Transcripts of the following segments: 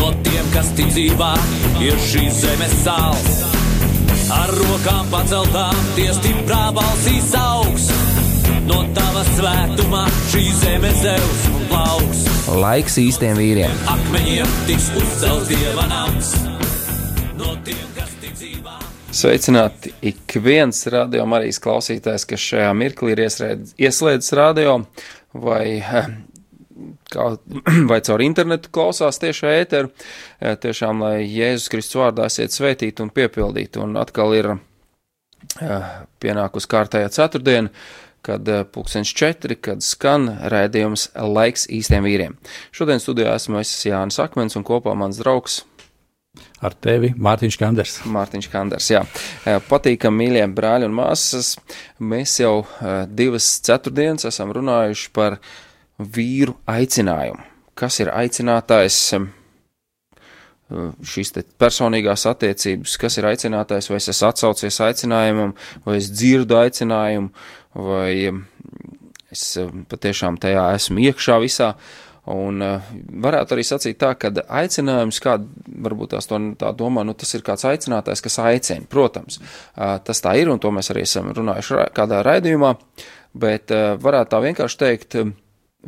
no tiem, kas tic dzīvā, ir šīs zemes sāls. Ar rokām paceltām, tie stiprā balsīs augs. No tava svētumā šī zeme zeus un plauks. Laiks īstiem vīriem. Akmeņiem tiks uzcelts dieva nams. No tiem, kas tic dzīvā. Sveicināti ik viens radio Marijas klausītājs, kas šajā mirklī ir ieslēdzis radio vai kā, vai caur internetu klausās tiešā ēteru, e, tiešām, lai Jēzus Kristus vārdā esiet svētīti un piepildīti. Un atkal ir e, pienākus kārtējā ceturtdiena, kad e, pulkstens četri, kad skan rēdījums laiks īstiem vīriem. Šodien studijā esmu es Jānis Akmens un kopā mans draugs. Ar tevi Mārtiņš Kanders. Mārtiņš Kanders, jā. Patīkam, mīļie brāļi un māsas. Mēs jau divas ceturtdienas esam runājuši par uh, vīru aicinājumu. Kas ir aicinātājs? Šīs personīgās attiecības, kas ir aicinātājs, vai es esmu atsaucies aicinājumam, vai es dzirdu aicinājumu, vai es patiešām tajā esmu iekšā visā. Un varētu arī sacīt tā, ka aicinājums, kā varbūt tās to tā domā, nu tas ir kāds aicinātājs, kas aicina. Protams, tas tā ir, un to mēs arī esam runājuši kādā raidījumā, bet varētu tā vienkārši teikt,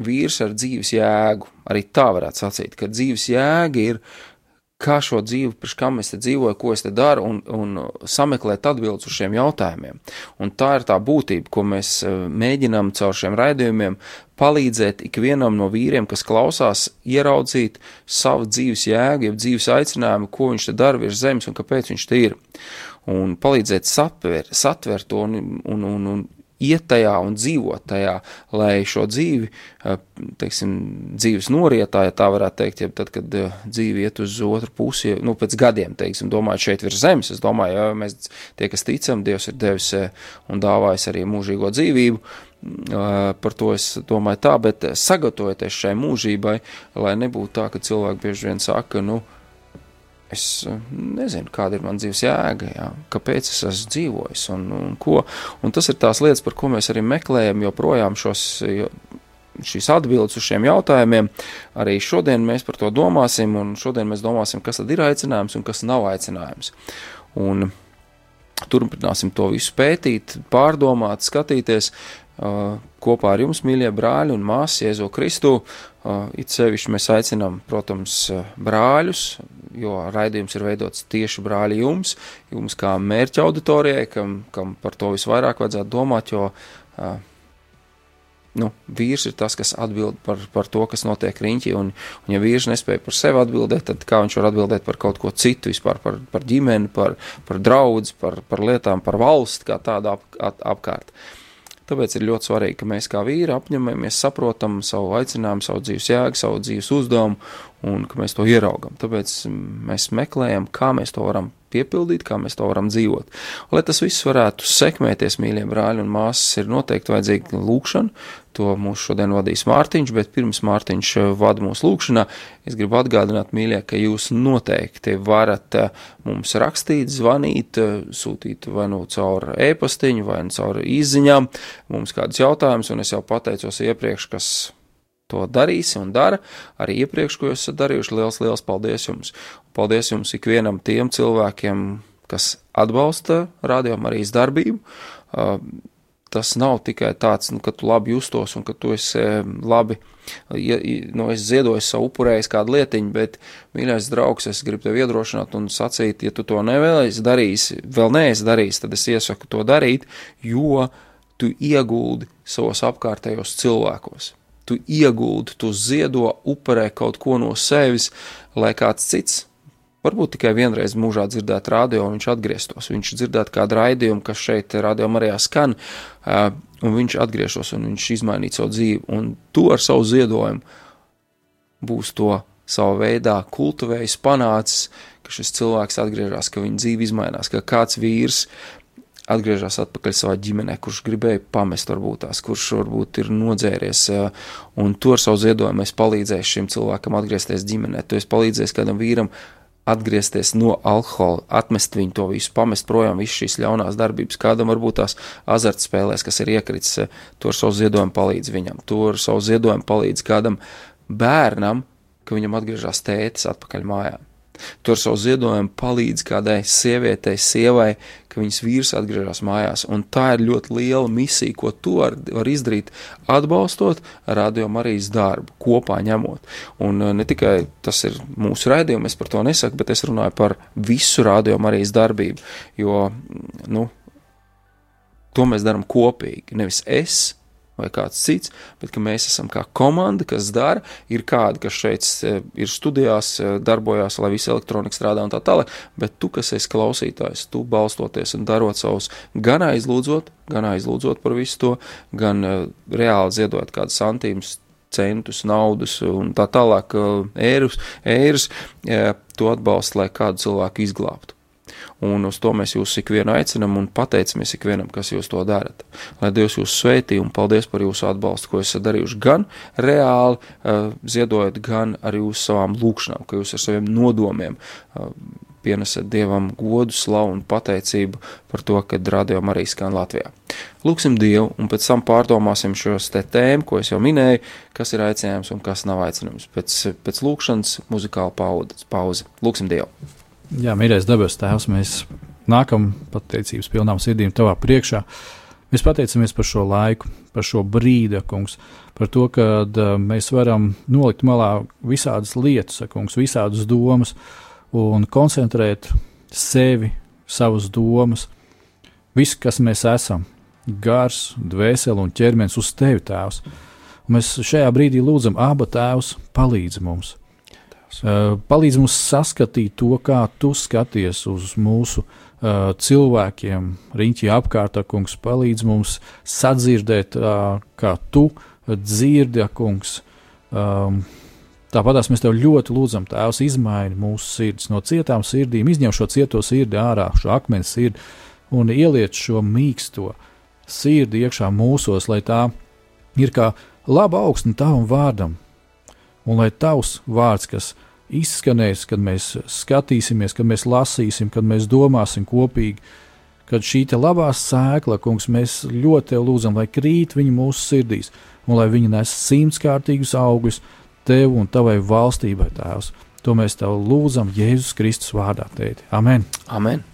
vīrs ar dzīves jēgu. Arī tā varētu sacīt, ka dzīves jēga ir, kā šo dzīvi, priekš kam es te dzīvoju, ko es te daru, un, un sameklēt atbildes uz šiem jautājumiem. Un tā ir tā būtība, ko mēs eh, mēģinām caur šiem raidījumiem palīdzēt ikvienam no vīriem, kas klausās, ieraudzīt savu dzīves jēgu, jeb dzīves aicinājumu, ko viņš te dara virs zemes un kāpēc viņš te ir. Un palīdzēt satver, satvert to un, un, un, un iet tajā un dzīvot tajā, lai šo dzīvi, eh, teiksim, dzīves norietā, ja tā varētu teikt, ja tad, kad eh, dzīve iet uz otru pusi, nu, pēc gadiem, teiksim, domājot šeit virs zemes, es domāju, ja mēs tie, kas ticam, Dievs ir devis eh, un dāvājis arī mūžīgo dzīvību, par to es domāju tā, bet sagatavoties šai mūžībai, lai nebūtu tā, ka cilvēki bieži vien saka, nu, es eh, nezinu, kāda ir mana dzīves jēga, jā, kāpēc es esmu dzīvojis un, un ko. Un tas ir tās lietas, par ko mēs arī meklējam joprojām šos. Šīs atbildes uz šiem jautājumiem arī šodien mēs par to domāsim, un šodien mēs domāsim, kas tad ir aicinājums un kas nav aicinājums. Un turpināsim to visu pētīt, pārdomāt, skatīties, kopā ar jums, mīļie brāļi un māsas, Jēzu Kristu. It sevišķi mēs aicinām, protams, brāļus, jo raidījums ir veidots tieši brāļi jums, jums kā mērķa auditorijai, kam, kam par to visvairāk vajadzētu domāt, jo nu, vīrs ir tas, kas atbild par, par to, kas notiek riņķī, un, un ja vīrs nespēja par sevi atbildēt, tad kā viņš var atbildēt par kaut ko citu vispār, par, par ģimeni, par, par draudz, par, par lietām, par valsti kā tādu ap, ap, apkārt. Tāpēc ir ļoti svarīgi, ka mēs kā vīri apņemamies, saprotam savu aicinājumu, savu dzīves jēgu, savu dzīves uzdevumu un ka mēs to ieraugam. Tāpēc mēs meklējam, kā mēs to varam piepildīt, kā mēs to varam dzīvot. Lai tas viss varētu sekmēties, mīļie brāļi un māsas, ir noteikti vajadzīga lūkšana. To mūs šodien vadīs Mārtiņš, bet pirms Mārtiņš vada mūsu lūkšanā, es gribu atgādināt, mīļie, ka jūs noteikti varat eh, mums rakstīt, zvanīt, eh, sūtīt vai nu caur e-pastiņu, vai nu caur izziņām mums kādus jautājumus, un es jau pateicos iepriekš, kas to darīsi un dara arī iepriekš, ko jūs esat darījuši. Liels, liels paldies jums! Paldies jums ikvienam tiem cilvēkiem, kas atbalsta arī darbību. Uh, tas nav tikai tāds, nu, ka tu labi justos un ka tu esi labi, ja, nu, es ziedoju savu upurējis kādu lietiņu, bet, mīļais draugs, es gribu tev iedrošināt un sacīt, ja tu to nevēlies darīs, vēl neesi darījis, tad es iesaku to darīt, jo tu ieguldi savos apkārtējos cilvēkos tu ieguldi, tu ziedo, upurē kaut ko no sevis, lai kāds cits, varbūt tikai vienreiz mūžā dzirdētu radio, un viņš atgrieztos. Viņš dzirdētu kādu raidījumu, kas šeit radio Marijā skan, un viņš atgriežos, un viņš izmainītu savu dzīvi, un tu ar savu ziedojumu būs to savā veidā kultivējis, panācis, ka šis cilvēks atgriežas, ka viņa dzīve izmainās, ka kāds vīrs atgriežas atpakaļ savā ģimenē, kurš gribēja pamest, varbūt tās, kurš varbūt ir nodzēries, un to ar savu ziedojumu es palīdzēju šim cilvēkam atgriezties ģimenē. Tu esi palīdzējis kādam vīram atgriezties no alkohola, atmest viņu to visu, pamest projām visas šīs ļaunās darbības. Kādam varbūt tās azartspēlēs, kas ir iekritis, to ar savu ziedojumu palīdz viņam, to ar savu ziedojumu palīdz kādam bērnam, ka viņam atgriežas tētis atpakaļ mājām. Tu ar savu ziedojumu palīdzi kādai sievietei, sievai, ka viņas vīrs atgriežas mājās. Un tā ir ļoti liela misija, ko tu var, var izdarīt, atbalstot arī darbu, kopā ņemot. Un uh, ne tikai tas ir mūsu raidījums, es par to nesaku, bet es runāju par visu arī darbību. Jo, nu, to mēs darām kopīgi. Nevis es vai kāds cits, bet mēs esam kā komanda, kas dara, ir kādi, kas šeit e, ir studijās, e, darbojās, lai viss elektronika strādā un tā tālāk, bet tu, kas esi klausītājs, tu balstoties un darot savus, gan aizlūdzot, gan aizlūdzot par visu to, gan uh, reāli ziedot kādus santīmus, centus, naudas un tā tālāk, ērus, ērus, to atbalstu, lai kādu cilvēku izglābtu. Un uz to mēs jūs ikvienu aicinam un pateicamies ikvienam, kas jūs to darat. Lai Dievs jūs sveitī un paldies par jūsu atbalstu, ko esat darījuši gan reāli uh, ziedojot, gan arī uz savām lūkšanām, ka jūs ar saviem nodomiem uh, pienesat Dievam godu, slavu un pateicību par to, ka rādījām arī skan Latvijā. Lūksim Dievu un pēc tam pārdomāsim šos te tēmu, ko es jau minēju, kas ir aicinājums un kas nav aicinājums. Pēc, pēc lūkšanas muzikāla pauze. Lūksim Dievu! Jā, mīļais debes Tēvs, mēs nākam pateicības pilnām sirdīm Tavā priekšā. Mēs pateicamies par šo laiku, par šo brīdi, kungs, par to, ka uh, mēs varam nolikt malā visādas lietas, kungs, visādas domas un koncentrēt sevi, savas domas, visu, kas mēs esam, gars, dvēseli un ķermenis uz Tevi, Tēvs. Un mēs šajā brīdī lūdzam, Aba Tēvs, palīdzi mums! Uh, palīdz mums saskatīt to, kā tu skaties uz mūsu uh, cilvēkiem, riņķī apkārt, kungs, palīdz mums sadzirdēt, uh, kā tu dzirdi, kungs. Um, Tāpat mēs tev ļoti lūdzam, Tēvs, izmaini mūsu sirdis no cietām sirdīm, izņem šo cieto sirdi ārā, šo akmens sirdi un ieliec šo mīksto sirdi iekšā mūsos, lai tā ir kā laba augsne tavam vārdam, un lai tavs vārds, kas izskanēs, kad mēs skatīsimies, kad mēs lasīsim, kad mēs domāsim kopīgi, kad šī labā sēkla, kungs, mēs ļoti lūdzam, lai krīt viņa mūsu sirdīs, un lai viņa nes simtkārtīgus augļus tev un tavai valstībai, Tēvs. To mēs tev lūdzam Jēzus Kristus vārdā, tēti. Amen! Amen.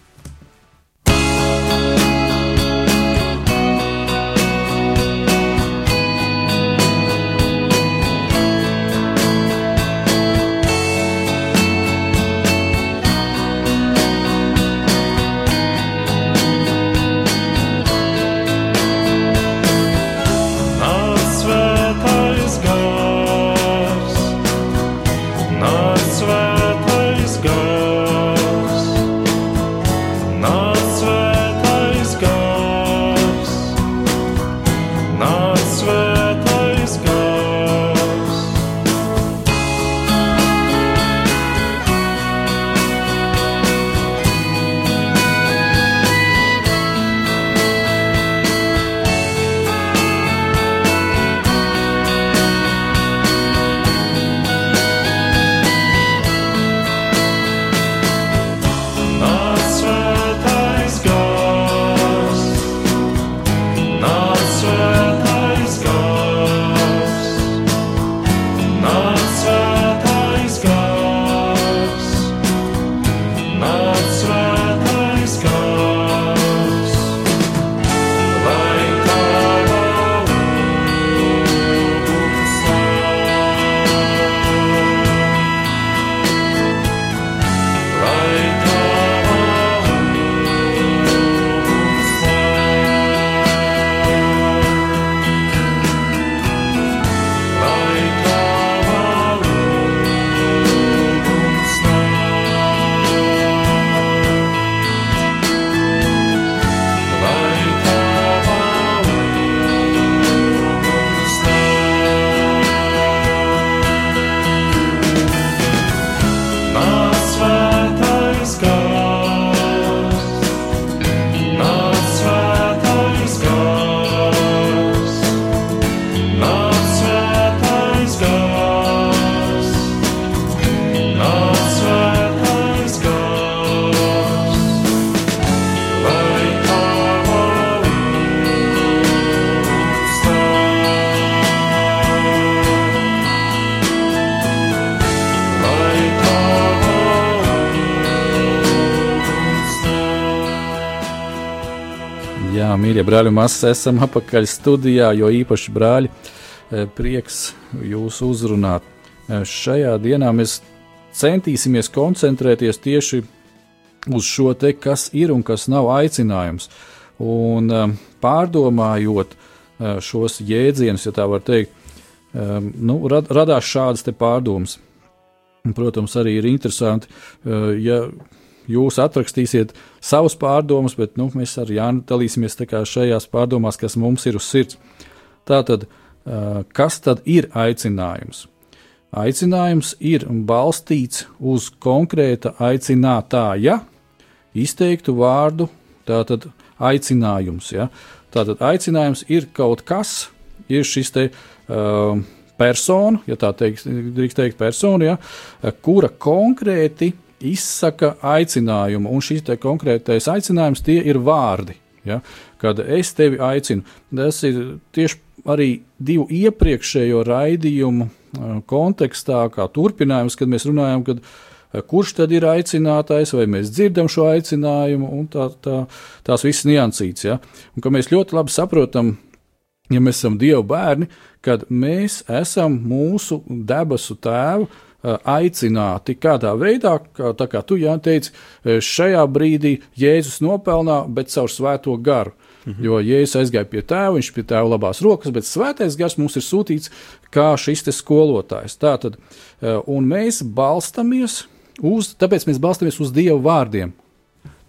Brāļi, mēs esam apakaļ studijā, jo īpaši brāļi, prieks jūs uzrunāt. Šajā dienā mēs centīsimies koncentrēties tieši uz šo te, kas ir un kas nav aicinājums. Un pārdomājot šos jēdzienus, ja tā var teikt, nu, rad, radās šādas pārdomas. Protams, arī ir interesanti, ja jūs atrakstīsiet savus pārdomas, bet nu, mēs ar Jānu dalīsimies šajās pārdomās, kas mums ir uz sirds. Tātad, kas tad ir aicinājums? Aicinājums ir balstīts uz konkrēta aicinātāja izteiktu vārdu, tātad aicinājums. Ja? Tātad aicinājums ir kaut kas, ir šis te uh, persona, ja tā teiks, drīkst teikt, persona, ja, kura konkrēti izsaka aicinājumu, un šis konkrētais aicinājums tie ir vārdi. Ja? Kad es tevi aicinu, tas ir tieši arī divu iepriekšējo raidījumu kontekstā, kā turpinājums, kad mēs runājam, kad, kurš tad ir aicinātais, vai mēs dzirdam šo aicinājumu, un tā, tā, tās visas niansītas. Ja? Un ka mēs ļoti labi saprotam, ja mēs esam Dieva bērni, kad mēs esam mūsu debesu tēvu aicināti kādā veidā, kā, tā kā tu jā, teici, šajā brīdī Jēzus nopelnā, bet caur svēto garu. Mhm. Jo Jēzus aizgāja pie tēva, viņš pie tēva labās rokas, bet svētais gars mums ir sūtīts kā šis skolotājs. Tātad, un mēs balstamies uz, tāpēc mēs balstamies uz Dieva vārdiem,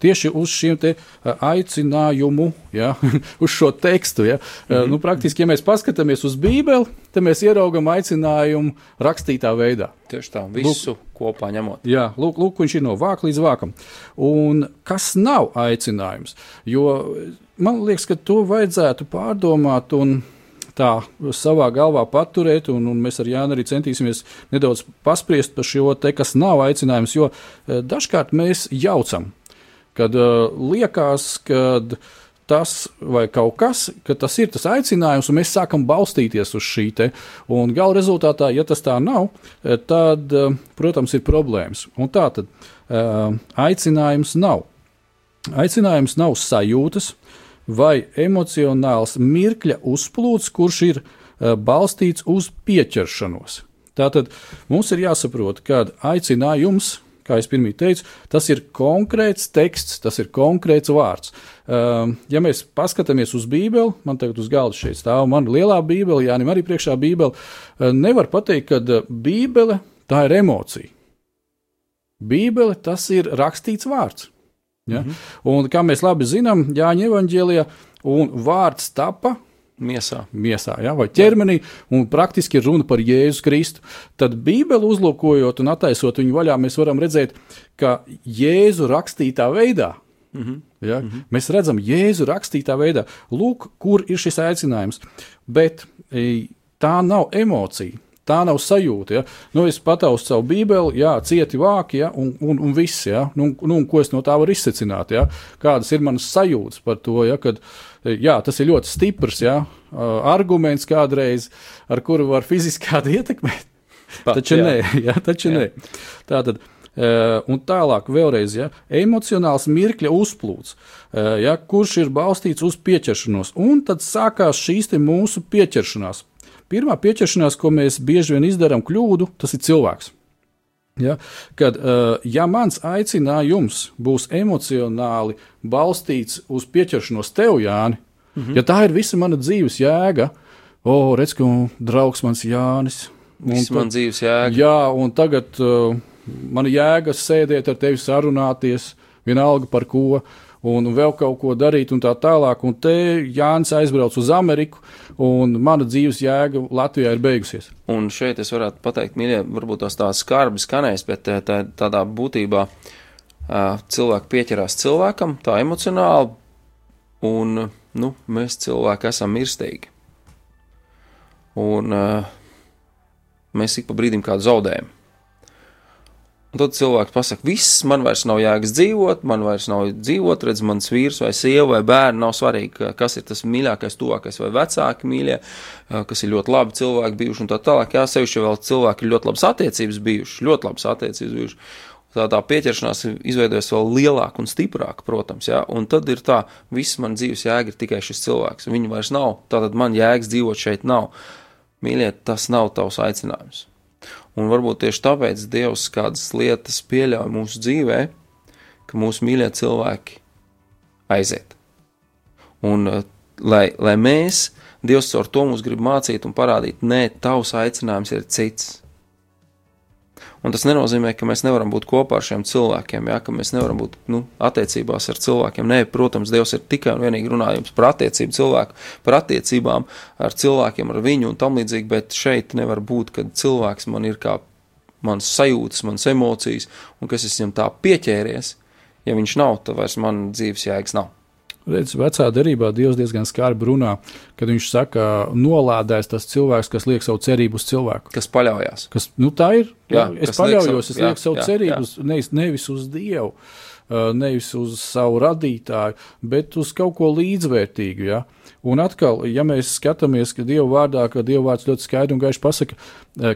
tieši uz šiem aicinājumu, ja, uz šo tekstu. Ja. Mm -hmm. nu, praktiski, ja mēs paskatāmies uz Bībeli, tad mēs ieraugam aicinājumu rakstītā veidā. Tieši tā, visu lūk, kopā ņemot. Jā, lūk, lūk, viņš ir no vāka līdz vākam. Un kas nav aicinājums? Jo man liekas, ka to vajadzētu pārdomāt un tā savā galvā paturēt, un, un mēs ar Jānu arī centīsimies nedaudz paspriest par šo te, kas nav aicinājums, jo dažkārt mēs jaucam kad uh, liekas, ka tas vai kaut kas, ka tas ir tas aicinājums, un mēs sākam balstīties uz šī te. Un gala rezultātā, ja tas tā nav, eh, tad, uh, protams, ir problēmas. Un tā tad uh, aicinājums nav. Aicinājums nav sajūtas vai emocionāls mirkļa uzplūds, kurš ir uh, balstīts uz pieķeršanos. Tātad mums ir jāsaprot, ka aicinājums kā jau pirmie teicu, tas ir konkrēts teksts, tas ir konkrēts vārds. Um, ja mēs paskatāmies uz Bībeli, man tagad uz galda šeit stāv mana lielā Bībele, Jānis arī priekšā Bībele, uh, nevar pateikt, ka uh, Bībele tā ir emocija. Bībele tas ir rakstīts vārds. Ja? Mm -hmm. Un kā mēs labi zinām, Jāņa evanģēlijā, un vārds tapa Miesā. Miesā ja, vai ķermenī, un praktiski ir runa par Jēzu Kristu. Tad Bībeli uzlūkojot un attaisot viņu vaļā, mēs varam redzēt, ka Jēzu rakstītā veidā. Mm -hmm. ja, mm -hmm. Mēs redzam, Jēzu rakstītā veidā, lūk, kur ir šis aicinājums. Bet tā nav emocija. Tā nav sajūta. Ja? Nu, es pataucu savu bībeli, jā, cieti vāki, ja? un, un, un viss. Ja? Nu, nu, ko es no tā varu izsecināt? Ja? Kādas ir manas sajūtas par to, ja? kad jā, tas ir ļoti stiprs jā, arguments kādreiz, ar kuru var fiziski kādu ietekmēt. Pat, taču jā. nē, jā, taču jā. nē. Tātad, un tālāk, vēlreiz, ja, emocionāls mirkļa uzplūds, ja, kurš ir balstīts uz pieķeršanos. Un tad sākās šīs mūsu pieķeršanās. Pirmā pieķeršanās, ko mēs bieži vien izdarām kļūdu, tas ir cilvēks. Ja, kad uh, ja mans aicinājums būs emocionāli balstīts uz pieķeršanos tev, Jāni, -hmm. ja tā ir visa mana dzīves jēga, o, redz, ka draugs mans Jānis. Viss man dzīves jēga. Jā, un tagad uh, mana jēga sēdēt ar tevi sarunāties, vienalga par ko. Uh, un vēl kaut ko darīt, un tā tālāk. Un te Jānis aizbrauc uz Ameriku, un mana dzīves jēga Latvijā ir beigusies. Un šeit es varētu pateikt, mīļie, varbūt tās tā skarbi skanēs, bet eh, tā, tādā būtībā eh, cilvēki pieķerās cilvēkam tā emocionāli, un nu, mēs cilvēki esam mirstīgi. Un uh, mēs ik pa brīdim kādu zaudējam. Un tad cilvēks pasakā, viss, man vairs nav jēgas dzīvot, man vairs nav dzīvot, redz, mans vīrs vai sieva vai bērni nav svarīgi, kas ir tas mīļākais, tuvākais vai vecāki mīļie, kas ir ļoti labi cilvēki bijuši un tā tālāk. Jā, sevišķi vēl cilvēki ir ļoti labas attiecības bijušas, ļoti labas attiecības bijušas. tā, tā pieķeršanās ir izveidojusies vēl lielāka un stiprāka, protams, ja? un tad ir tā, viss man dzīves jēga ir tikai šis cilvēks, viņa vairs nav, tātad man jēgas dzīvot šeit nav. Mīļiet, tas nav tavs aicinājums. Un varbūt tieši tāpēc Dievs kādas lietas pieļauj mūsu dzīvē, ka mūsu mīļie cilvēki aiziet. Un eh, lai, lai mēs, Dievs ar to mums grib mācīt un parādīt, nē, tavs aicinājums ir cits Un tas nenozīmē, ka mēs nevaram būt kopā ar šiem cilvēkiem, ja, ka mēs nevaram būt nu, attiecībās ar cilvēkiem. Nē, protams, Dievs ir tikai un vienīgi runājums par attiecību cilvēku, par attiecībām ar cilvēkiem, ar viņu un tam līdzīgi, bet šeit nevar būt, kad cilvēks man ir kā mans sajūtas, mans emocijas, un kas es viņam tā pieķēries, ja viņš nav, tad vairs man dzīves jēgas nav. Redz, vecā derībā Dievs diezgan skarbi runā, kad viņš saka, nolādēs tas cilvēks, kas liek savu cerību uz cilvēku. Kas paļaujas. Kas, nu, tā ir. Jā, jā es paļaujos, savu, es lieku savu jā, cerību jā. Nevis, nevis uz Dievu, nevis uz savu radītāju, bet uz kaut ko līdzvērtīgu. Ja? Un atkal, ja mēs skatāmies, ka Dieva vārdā, ka Dieva vārds ļoti skaidri un gaiši pasaka,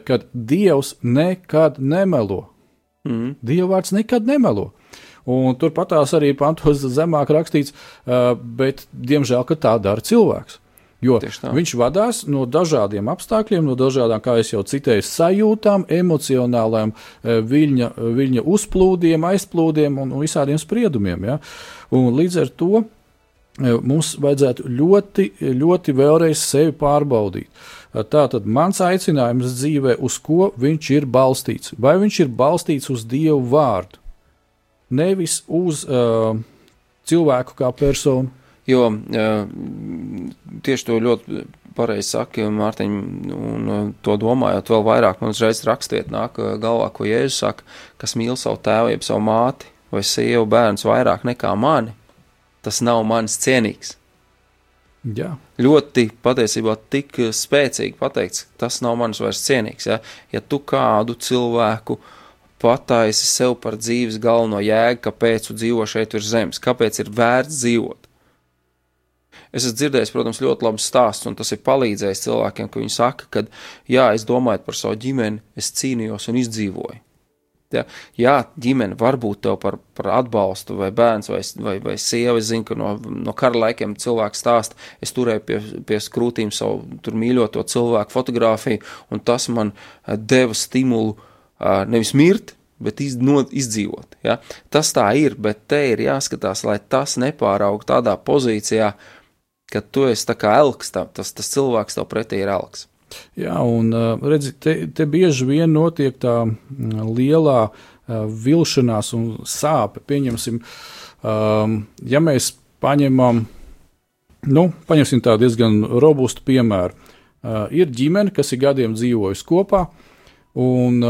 ka Dievs nekad nemelo. Mm. Dieva vārds nekad nemelo. Un turpatās arī pantos zemāk rakstīts, bet diemžēl tā dara cilvēks. Jo viņš vadās no dažādiem apstākļiem, no dažādām, kā jau citēju, sajūtām, emocionālām viļņa, viļņa uzplūdiem, aizplūdiem un visādiem spriedumiem. Ja? Un līdz ar to mums vajadzētu ļoti, ļoti vēlreiz sevi pārbaudīt. Tātad mans aicinājums dzīvē, uz ko viņš ir balstīts? Vai viņš ir balstīts uz Dievu vārdu? Nevis uz uh, cilvēku kā personu. Jo uh, tieši to ļoti pareizi saka Mārtiņa, un uh, to domājot vēl vairāk, man uzreiz rakstiet nāk uh, galvā, ko Jēzus saka, kas mīl savu tēvu, jeb savu māti vai sievu bērns vairāk nekā mani, tas nav manis cienīgs. Jā. Ļoti patiesībā tik spēcīgi pateikts, tas nav manis vairs cienīgs. Ja, ja tu kādu cilvēku uh, pataisi sev par dzīves galveno jēgu, kāpēc tu dzīvo šeit virs zemes, kāpēc ir vērts dzīvot. Es esmu dzirdējis, protams, ļoti labus stāstus, un tas ir palīdzējis cilvēkiem, ka viņi saka, ka, jā, es domāju par savu ģimeni, es cīnījos un izdzīvoju. Ja, jā, ģimene var būt tev par, par atbalstu, vai bērns, vai, vai, vai sieva. Es zinu, ka no, no kara laikiem cilvēks stāsta, es turēju pie, pie skrūtīm savu mīļoto cilvēku fotografiju, un tas man deva stimulu nevis mirt, bet izdzīvot. Ja? Tas tā ir, bet te ir jāskatās, lai tas nepāraug tādā pozīcijā, ka tu esi tā kā elks, tā, tas, tas cilvēks tev pretī ir elks. Jā, un redzi, te, te bieži vien notiek tā lielā vilšanās un sāpe. Pieņemsim, ja mēs paņemam, nu, paņemsim tādu diezgan robustu piemēru. Ir ģimene, kas ir gadiem dzīvojusi kopā, Un,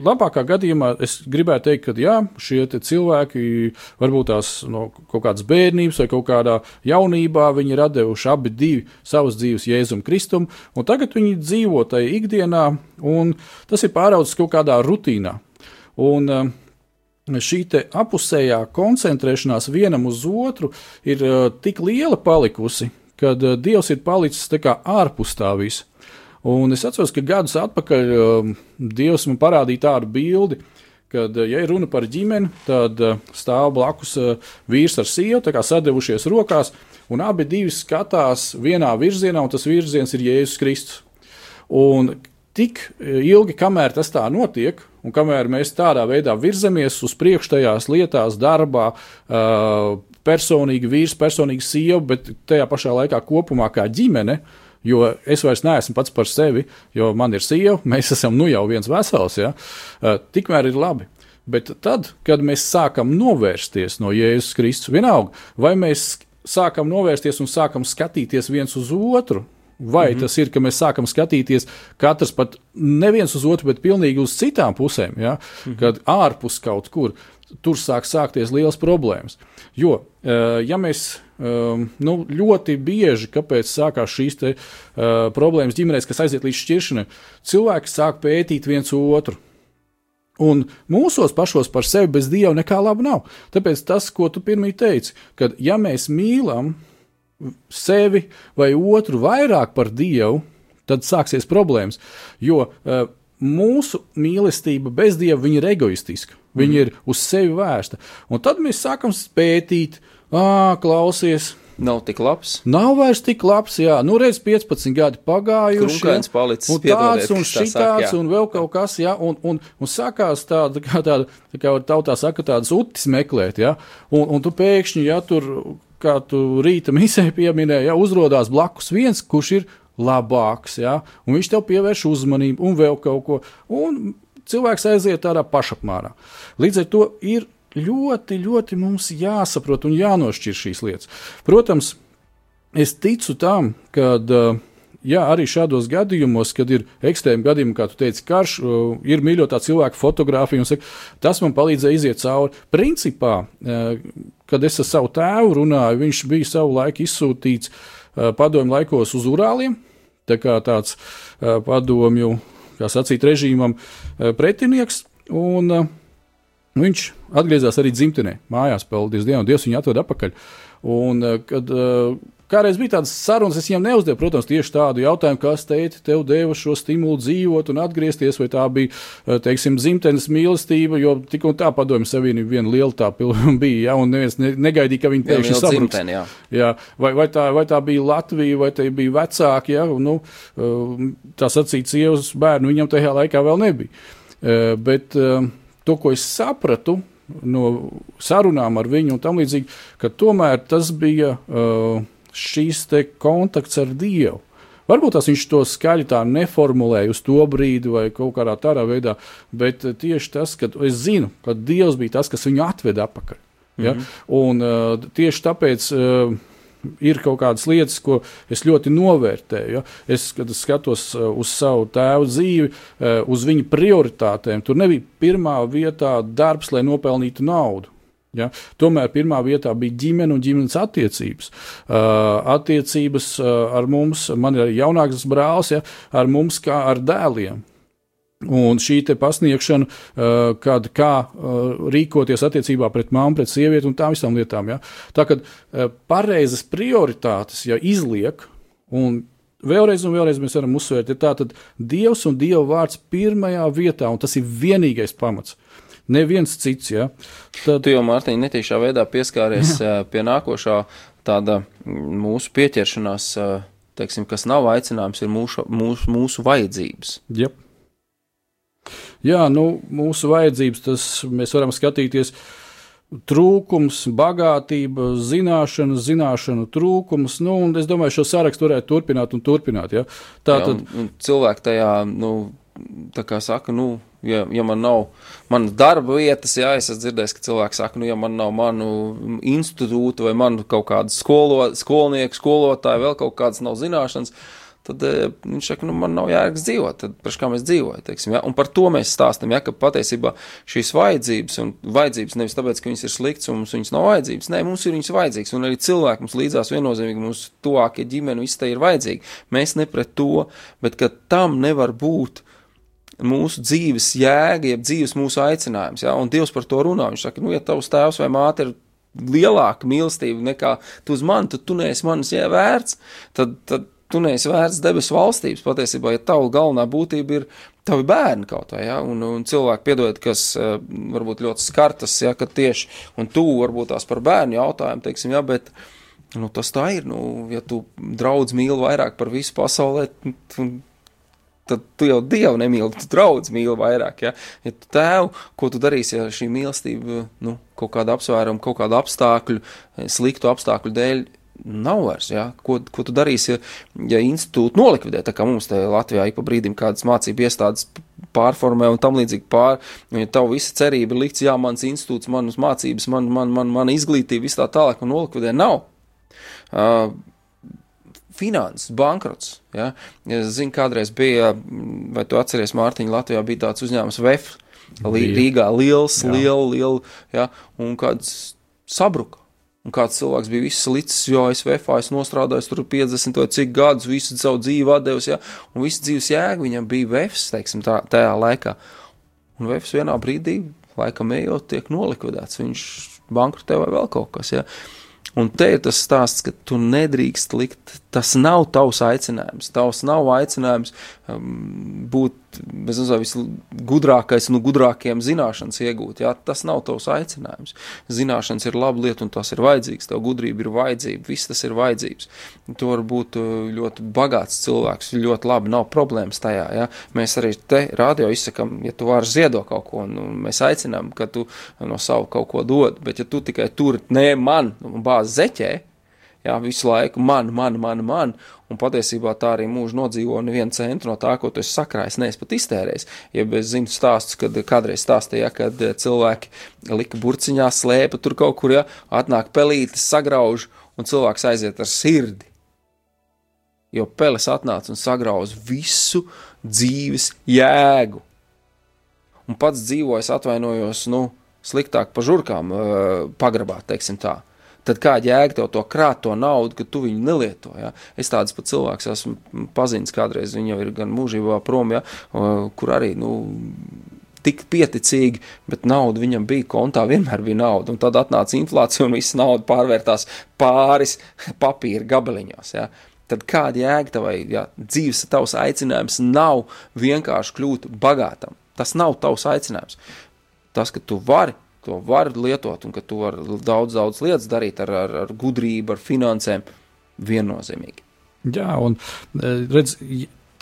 labākā gadījumā es gribētu teikt, ka jā, šie cilvēki varbūt tās no kaut kādas bērnības vai kaut kādā jaunībā viņi ir devuši abi divi savas dzīves Jēzum Kristum, un tagad viņi dzīvo tajā ikdienā, un tas ir pāraudzis kaut kādā rutīnā. Un, uh, Šī apusējā koncentrēšanās vienam uz otru ir uh, tik liela palikusi, ka uh, Dievs ir palicis ārpus tā visa. Un es atceros, ka gadus atpakaļ um, Dievs man parādīja tādu bildi, kad, uh, ja ir runa par ģimeni, tad uh, stāv blakus uh, vīrs ar sievu, kā sadevušies rokās, un abi divi skatās vienā virzienā, un tas virziens ir Jēzus Kristus. Un tik ilgi, kamēr tas tā notiek, un kamēr mēs tādā veidā virzamies uz priekšu tajās lietās, darbā, personīgi vīrs, personīgi sieva, bet tajā pašā laikā kopumā kā ģimene, uh, Jo es vairs neesmu pats par sevi, jo man ir sieva, mēs esam nu jau viens vesels. Ja? Uh, tikmēr ir labi. Bet tad, kad mēs sākam novērsties no Jēzus Kristus, vienalga, vai mēs sākam novērsties un sākam skatīties viens uz otru, vai mm -hmm. tas ir, ka mēs sākam skatīties katrs pat neviens uz otru, bet pilnīgi uz citām pusēm, ja? mm -hmm. kad ārpus kaut kur tur sāk sākties liels problēmas. Jo, ja mēs um, nu, ļoti bieži, kāpēc sākās šīs te, uh, problēmas ģimenēs, kas aiziet līdz šķiršanai, cilvēki sāk pētīt viens otru. Un mūsos pašos par sevi bez dieva nekā laba nav. Tāpēc tas, ko tu pirmie teici, kad ja mēs mīlam sevi vai otru vairāk par dievu, tad sāksies problēmas. Jo uh, mūsu mīlestība bez dieva ir egoistiska. Viņa mm. ir uz sevi vērsta. Un tad mēs sākam pētīt, ah, klausies, Nav tik labs. Nav vairs tik labs, jā, nu reiz 15 gadi pagājuši. Krunkains palicis, un tāds un šitāds un vēl kaut kas, jā, un, un, un sākās tāda, kā tāda, tā kā tautā saka, tādas utis meklēt, jā, un, un tu pēkšņi, jā, tur, kā tu rīta misē pieminēji, jā, uzrodās blakus viens, kurš ir labāks, jā, un viņš tev pievērš uzmanību un vēl kaut ko, un cilvēks aiziet tādā pašapmērā. Līdz ar to ir ļoti, ļoti mums jāsaprot un jānošķir šīs lietas. Protams, es ticu tam, ka. Jā, arī šādos gadījumos, kad ir ekstrēmi gadījumi, kā tu teici, karš, ir mīļotā cilvēka fotografija, un saka, tas man palīdzēja iziet cauri. Principā, kad es ar savu tēvu runāju, viņš bija savu laiku izsūtīts padomju laikos uz Urāliem, tā kā tāds padomju, kā sacīt, režīmam pretinieks. Un, Viņš atgriezās arī dzimtenē, mājās, paldies Dievam, Dievs viņu atveda atpakaļ. Un, eh, kad, eh, Kādreiz bija tādas sarunas, es viņam neuzdevu, protams, tieši tādu jautājumu, kas teica, tev deva šo stimulu dzīvot un atgriezties, vai tā bija, eh, teiksim, dzimtenes mīlestība, jo tik un tā padomju savienība viena liela tā bija, ja, un neviens negaidīja, ka viņi pēkšņi sabruks. Dzimteni, jā. Jā, vai, vai, tā, vai tā bija Latvija, vai tā bija vecāki, ja, nu, tā sacīt, sievas bērnu viņam tajā laikā vēl nebija. Bet, to, ko es sapratu no sarunām ar viņu un tam līdzīgi, ka tomēr tas bija uh, šīs kontakts ar Dievu. Varbūt tas viņš to skaļi tā neformulēja uz to brīdi vai kaut kādā tādā veidā, bet tieši tas, ka es zinu, ka Dievs bija tas, kas viņu atveda atpakaļ. Ja? Mm -hmm. Un uh, tieši tāpēc uh, ir kaut kādas lietas, ko es ļoti novērtēju. Ja? Es, kad es skatos uh, uz savu tēvu dzīvi, uh, uz viņa prioritātēm, tur nebija pirmā vietā darbs, lai nopelnītu naudu. Ja? Tomēr pirmā vietā bija ģimene un ģimenes attiecības. Uh, attiecības uh, ar mums, man ir jaunāks brālis, ja? ar mums kā ar dēliem. Un šī pasniegšana, uh, kad kā uh, rīkoties attiecībā pret māmu, pret sievieti un tām visām lietām. Ja? Tā kā uh, pareizas prioritātes, ja izliek, un vēlreiz un vēlreiz mēs varam uzsvērt, ir tātad Dievs un Dieva vārds pirmajā vietā, un tas ir vienīgais pamats. Neviens cits, ja. Tad... Tu jau, Mārtiņ, netiešā veidā pieskāries Jā. pie nākošā tāda mūsu pieķeršanās, teiksim, kas nav aicinājums, ir mūsu, mūsu, mūsu vajadzības. Yep. Jā, nu, mūsu vajadzības, tas mēs varam skatīties. Trūkums, bagātība, zināšana, zināšanu trūkums. Nu, es domāju, šo sarakstu varētu turpināt un turpināt. Ja? Tā tad cilvēki tajā, nu, tā kā saka, nu, ja, ja man nav manas darba vietas, jā, es esmu dzirdējis, ka cilvēki saka, nu, ja man nav manu institūtu vai manu kaut kādu skolo, skolnieku, skolotāju, vēl kaut kādas nav zināšanas, tad e, viņš saka, nu, man nav jēgas dzīvot, tad par kā mēs dzīvojam, teiksim, ja? un par to mēs stāstam, ja, ka patiesībā šīs vajadzības, un vajadzības nevis tāpēc, ka viņas ir slikts un mums viņas nav vajadzības, nē, mums ir viņas vajadzīgas, un arī cilvēki mums līdzās viennozīmīgi, mums tuvākie ģimeni, viss te ir vajadzīgi. Mēs ne pret to, bet ka tam nevar būt mūsu dzīves jēga, jeb dzīves mūsu aicinājums, ja, un Dievs par to runā, viņš saka, nu, ja tavs tēvs vai māte ir lielāka mīlestība nekā tu uz mani, tad tu neesi manis ievērts, tad, tad tu neesi vērts debesu valstības. Patiesībā, ja tava galvenā būtība ir tavi bērni kaut vai, ja, un, un cilvēki, piedodiet, kas uh, varbūt ļoti skartas, ja, ka tieši, un tu varbūt tās par bērnu jautājumu, teiksim, ja, bet, nu, tas tā ir, nu, ja tu draudz mīli vairāk par visu pasaulē, tu, tad tu jau Dievu nemīli, tu draudz mīli vairāk, ja, ja tu tēvu, ko tu darīsi, ja šī mīlestība, nu, kaut kāda apsvēruma, kaut kāda apstākļu, sliktu apstākļu dēļ nav vairs. Ja? Ko, ko tu darīsi, ja, ja institūtu nolikvidē, tā kā mums te Latvijā ik pa brīdim kādas mācību iestādes pārformē un tam līdzīgi pār, un ja tavu visa cerība ir likts, jā, mans institūts, manas mācības, man, man, man, mana izglītība, viss tā tālāk, un nolikvidē nav. Uh, finanses, bankrots. Ja? Es zinu, kādreiz bija, vai tu atceries, Mārtiņa, Latvijā bija tāds uzņēmums VEF, Rīgā liels, liela, liela, ja? un kāds sabruka. Un kāds cilvēks bija viss licis, jo VFā es nostrādāju tur 50 vai cik gadus, visu savu dzīvi atdevis, ja, un visu dzīves jēga viņam bija VFs, teiksim, tā, tajā laikā. Un VFs vienā brīdī, laikam ejot, tiek nolikvidēts, viņš bankrotē vai vēl kaut kas, ja. Un te ir tas stāsts, ka tu nedrīkst likt, tas nav tavs aicinājums. Tavs nav aicinājums um, būt bez visgudrākais, nu, gudrākajiem zināšanas iegūt. Jā, tas nav tavs aicinājums. Zināšanas ir laba lieta, un tas ir vajadzīgs. Tev gudrība ir vajadzīga, viss tas ir vajadzīgs. Tu vari būt uh, ļoti bagāts cilvēks, ļoti labi, nav problēmas tajā. Jā. Mēs arī te radio izsakam, ja tu vari ziedot kaut ko, nu, mēs aicinām, ka tu no savu kaut ko dod, bet ja tu tikai tur, nē, man, bāz zeķē, Jā, visu laiku man, man, man, man, un patiesībā tā arī mūža nodzīvo nevienu centu no tā, ko tu esi sakrājis, neesi pat iztērējis. Ja es zinu stāstus, kad kādreiz stāstīja, kad eh, cilvēki lika burciņā slēpa tur kaut kur, ja atnāk pelītes, sagrauž, un cilvēks aiziet ar sirdi. Jo peles atnāca un sagrauza visu dzīves jēgu. Un pats dzīvojas, atvainojos, nu, sliktāk pa žurkām, uh, pagrabā, teiksim tā tad kāda jēga tev to krāt, to naudu, ka tu viņu nelieto. Ja? Es tāds pat cilvēks esmu pazinis kādreiz, viņa jau ir gan mūžībā prom, ja? kur arī, nu, tik pieticīgi, bet nauda viņam bija kontā, vienmēr bija nauda. Un tad atnāca inflācija un viss nauda pārvērtās pāris papīra gabaliņos. Ja? Tad kāda jēga tavai ja? dzīves, tavs aicinājums nav vienkārši kļūt bagātam. Tas nav tavs aicinājums. Tas, ka tu vari to var lietot un ka tu vari daudz, daudz lietas darīt ar, ar, ar gudrību, ar finansēm, viennozīmīgi. Jā, un e, redz,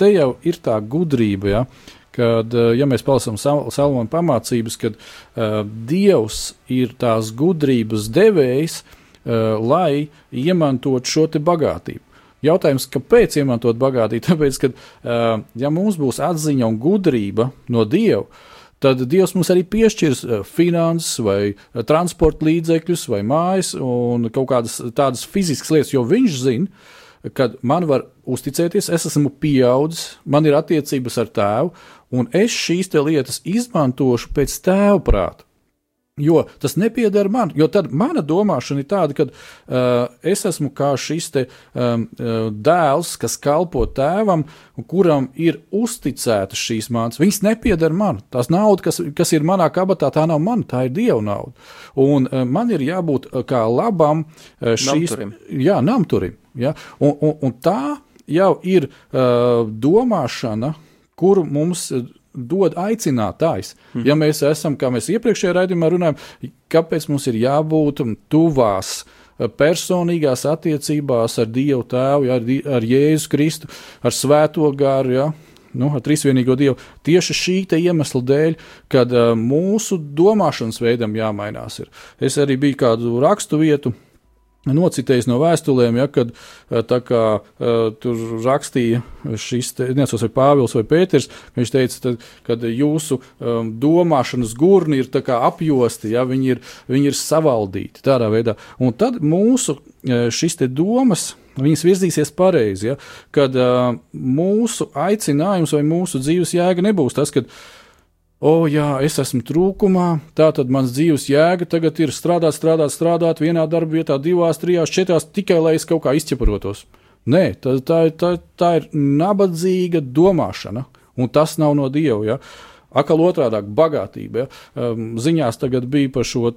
te jau ir tā gudrība, ja, kad, e, ja mēs palasām Salmona pamācības, kad uh, Dievs ir tās gudrības devējs, uh, lai iemantot šo te bagātību. Jautājums, kāpēc izmantot bagātību? Tāpēc, ka, ja mums būs atziņa un gudrība no Dieva, tad Dievs mums arī piešķirs eh, finanses, vai eh, transporta līdzekļus, vai mājas, un kaut kādas tādas fiziskas lietas, jo Viņš zina, kad man var uzticēties, es esmu pieaudzis, man ir attiecības ar tēvu, un es šīs lietas izmantošu pēc tēva prāta. Jo tas nepieder man, jo tad mana domāšana ir tāda, ka uh, es esmu kā šis te, um, dēls, kas kalpo tēvam, kuram ir uzticētas šīs mācības. Viņas nepieder man. Tās nauda, kas, kas ir manā kabatā, tā nav mana, tā ir dieva nauda. Un uh, man ir jābūt kā labam uh, šīs namturim. Jā, namturim ja? un, un, un tā jau ir uh, domāšana, kuru mums dod aicinātājs. Hmm. Ja mēs esam, kā mēs iepriekšējā raidījumā runājam, kāpēc mums ir jābūt tuvās eh, personīgās attiecībās ar Dievu Tēvu, ja, ar, ar Jēzu Kristu, ar Svēto garu. Ja, nu, ar trīsvienīgo Dievu. Tieši šī iemesla dēļ, kad uh, mūsu domāšanas veidam jāmainās. Ir. Es arī biju kādu rakstu vietu nocitējis no vēstulēm, ja, kad eh, kā, uh, tur rakstīja šis, nezinu, vai Pāvils vai Pēters, viņš teica, ka jūsu um, domāšanas gurni ir apjosti, ja, viņi, ir, viņi ir savaldīti tādā veidā. Un tad mūsu šis domas. Viņas virzīsies pareizi, ja, kad uh, mūsu aicinājums vai mūsu dzīves jēga nebūs tas, ka uh, O, jā, es esmu trūkumā, tā tad mans dzīves jēga tagad ir strādāt, strādāt, strādāt vienā darba vietā, divās, trijās, četrās, tikai lai es kaut kā izķeprotos. Nē, tā, tā, tā, tā ir nabadzīga domāšana, un tas nav no dieva. Ja? Akal otrādi - bagātība. Ja? Um, ziņās tagad bija par šo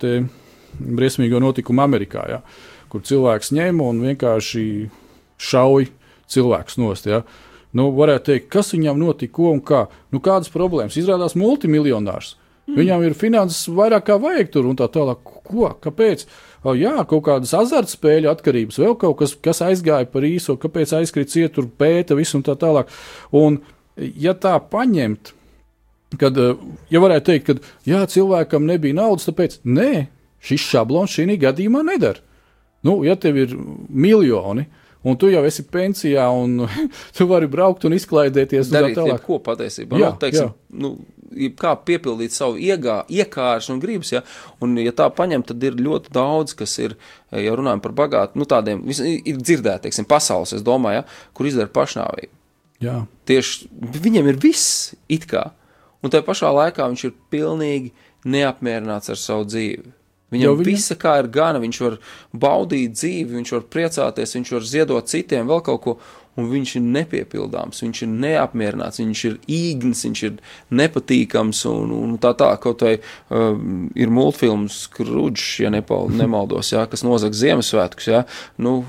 briesmīgo notikumu Amerikā, ja? kur cilvēks ņem un vienkārši šauj cilvēkus nost. Ja? Uh, nu, varētu teikt, kas viņam notika, ko un kā. Nu, kādas problēmas? Izrādās multimiljonārs. Mm. Viņam ir finanses vairāk kā vajag tur un tā tālāk. Ko? Kāpēc? O, jā, kaut kādas azartspēļu atkarības, vēl kaut kas, kas aizgāja par īso, kāpēc aizkrīt cietur, pēta visu un tā tālāk. Un, ja tā paņemt, kad, eh, ja varētu teikt, ka jā, cilvēkam nebija naudas, tāpēc nē, šis šablons šī gadījumā nedara. Nu, ja tev ir miljoni, tad un tu jau esi pensijā, un tu vari braukt un izklaidēties. Darīt un ko patiesībā. Jā, nu, teiksim, jā. Nu, kā piepildīt savu iegā, iekāršu un gribas, ja, un ja tā paņem, tad ir ļoti daudz, kas ir, ja runājam par bagātu, nu tādiem, ir dzirdēt, teiksim, pasaules, es domāju, ja, kur izdara pašnāvību. Jā. Tieši viņam ir viss it kā, un tajā pašā laikā viņš ir pilnīgi neapmierināts ar savu dzīvi. Viņam viņa- visa kā ir gana, viņš var baudīt dzīvi, viņš var priecāties, viņš var ziedot citiem vēl kaut ko, un viņš ir nepiepildāms, viņš ir neapmierināts, viņš ir īgns, viņš ir nepatīkams, un, un tā tā, kaut vai uh, ir multfilms Krudžs, ja nepal, nemaldos, jā, kas nozag Ziemassvētkus, jā, nu,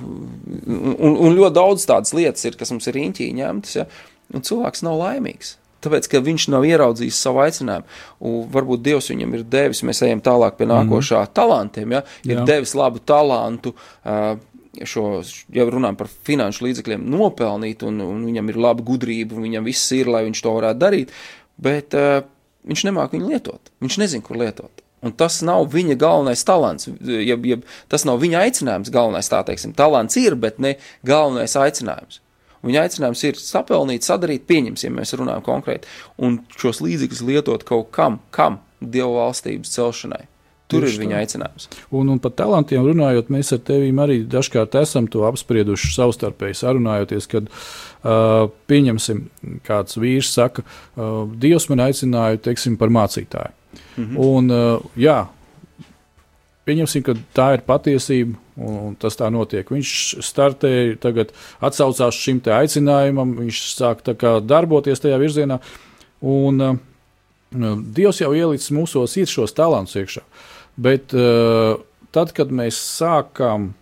un, un ļoti daudz tādas lietas ir, kas mums ir riņķī ņemtas, jā, un cilvēks nav laimīgs. Tāpēc, ka viņš nav ieraudzījis savu aicinājumu, un varbūt Dievs viņam ir devis, mēs ejam tālāk pie nākošā mm. talantiem, ja, ir Jā. devis labu talantu, uh, šo, ja runājam par finanšu līdzekļiem, nopelnīt, un, un viņam ir laba gudrība, un viņam viss ir, lai viņš to varētu darīt, bet uh, viņš nemāk viņu lietot, viņš nezin, kur lietot. Un tas nav viņa galvenais talants, jeb, jeb tas nav viņa aicinājums galvenais, tā teiksim. Talants ir, bet ne galvenais aicinājums. Viņa aicinājums ir sapelnīt, sadarīt, pieņemsim, ja mēs runājam konkrēti, un šos līdzekļus lietot kaut kam, kam Dieva valstības celšanai. Tur Tieši ir viņa tā. aicinājums. Un, un par talantiem runājot, mēs ar tevi arī dažkārt esam to apsprieduši savstarpēji sarunājoties, kad uh, pieņemsim, kāds vīrs saka, uh, Dievs man aicināja, teiksim, par mācītāju. Mm -hmm. Un, uh, jā, pieņemsim, ka tā ir patiesība, un, un tas tā notiek. Viņš startēja, tagad atsaucās šim te aicinājumam, viņš sāk darboties tajā virzienā, un uh, Dievs jau ielicis mūsos ir šos talantus iekšā. Bet uh, tad, kad mēs sākām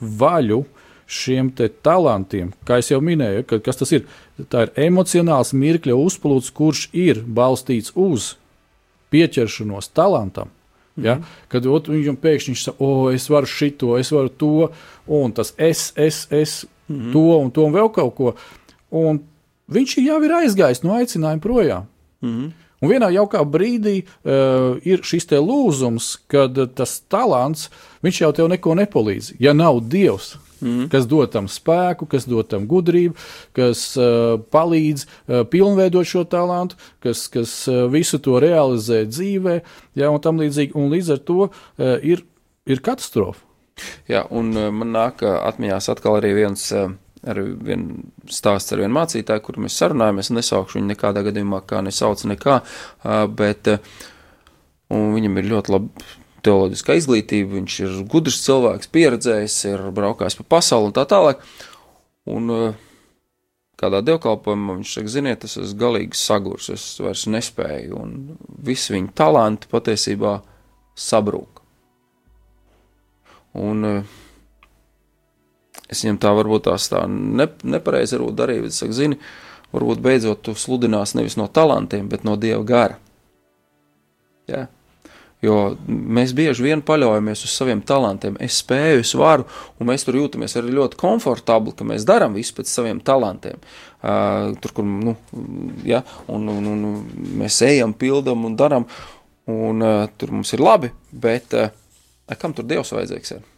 vaļu šiem te talantiem, kā jau minēju, ka, kas tas ir, tā ir emocionāls mirkļa uzplūds, kurš ir balstīts uz pieķeršanos talantam. Ja? -hmm. Kad ot, viņam pēkšņi viņš saka, o, es varu šito, es varu to, un tas es, es, es, mm -hmm. to un to un vēl kaut ko. Un viņš jau ir aizgājis no aicinājuma projām. Mm -hmm. Un vienā jaukā brīdī uh, ir šis te lūzums, kad tas talants, viņš jau tev neko nepalīdz. Ja nav Dievs, mm. kas dod tam spēku, kas dod tam gudrību, kas uh, palīdz uh, pilnveidot šo talantu, kas, kas uh, visu to realizē dzīvē, ja, un tam līdzīgi. Un līdz ar to uh, ir, ir katastrofa. Jā, un uh, man nāk uh, atmiņās atkal arī viens. Uh, ar vienu stāstu ar vienu mācītāju, kur mēs sarunājamies. Nesaukšu viņu nekādā gadījumā, kā nesauc nekā, bet viņam ir ļoti laba teoloģiskā izglītība, viņš ir gudrs cilvēks, pieredzējis, ir braukājis pa pasauli un tā tālāk. Un kādā dievkalpojumā viņš saka, ziniet, es esmu galīgi sagurs, es vairs nespēju, un visi viņa talanti patiesībā sabrūk. Un uh, es viņam tā varbūt tās tā ne, nepareizi varbūt darīju, bet es saku, zini, varbūt beidzot tu sludinās nevis no talantiem, bet no Dieva gara. Jā. Jo mēs bieži vien paļaujamies uz saviem talantiem. Es spēju, es varu, un mēs tur jūtamies arī ļoti komfortabli, ka mēs darām visu pēc saviem talantiem. Uh, tur, kur nu, ja, un, un, un mēs ejam, pildām un darām, un uh, tur mums ir labi, bet uh, kam tur Dievs vajadzīgs? Ir?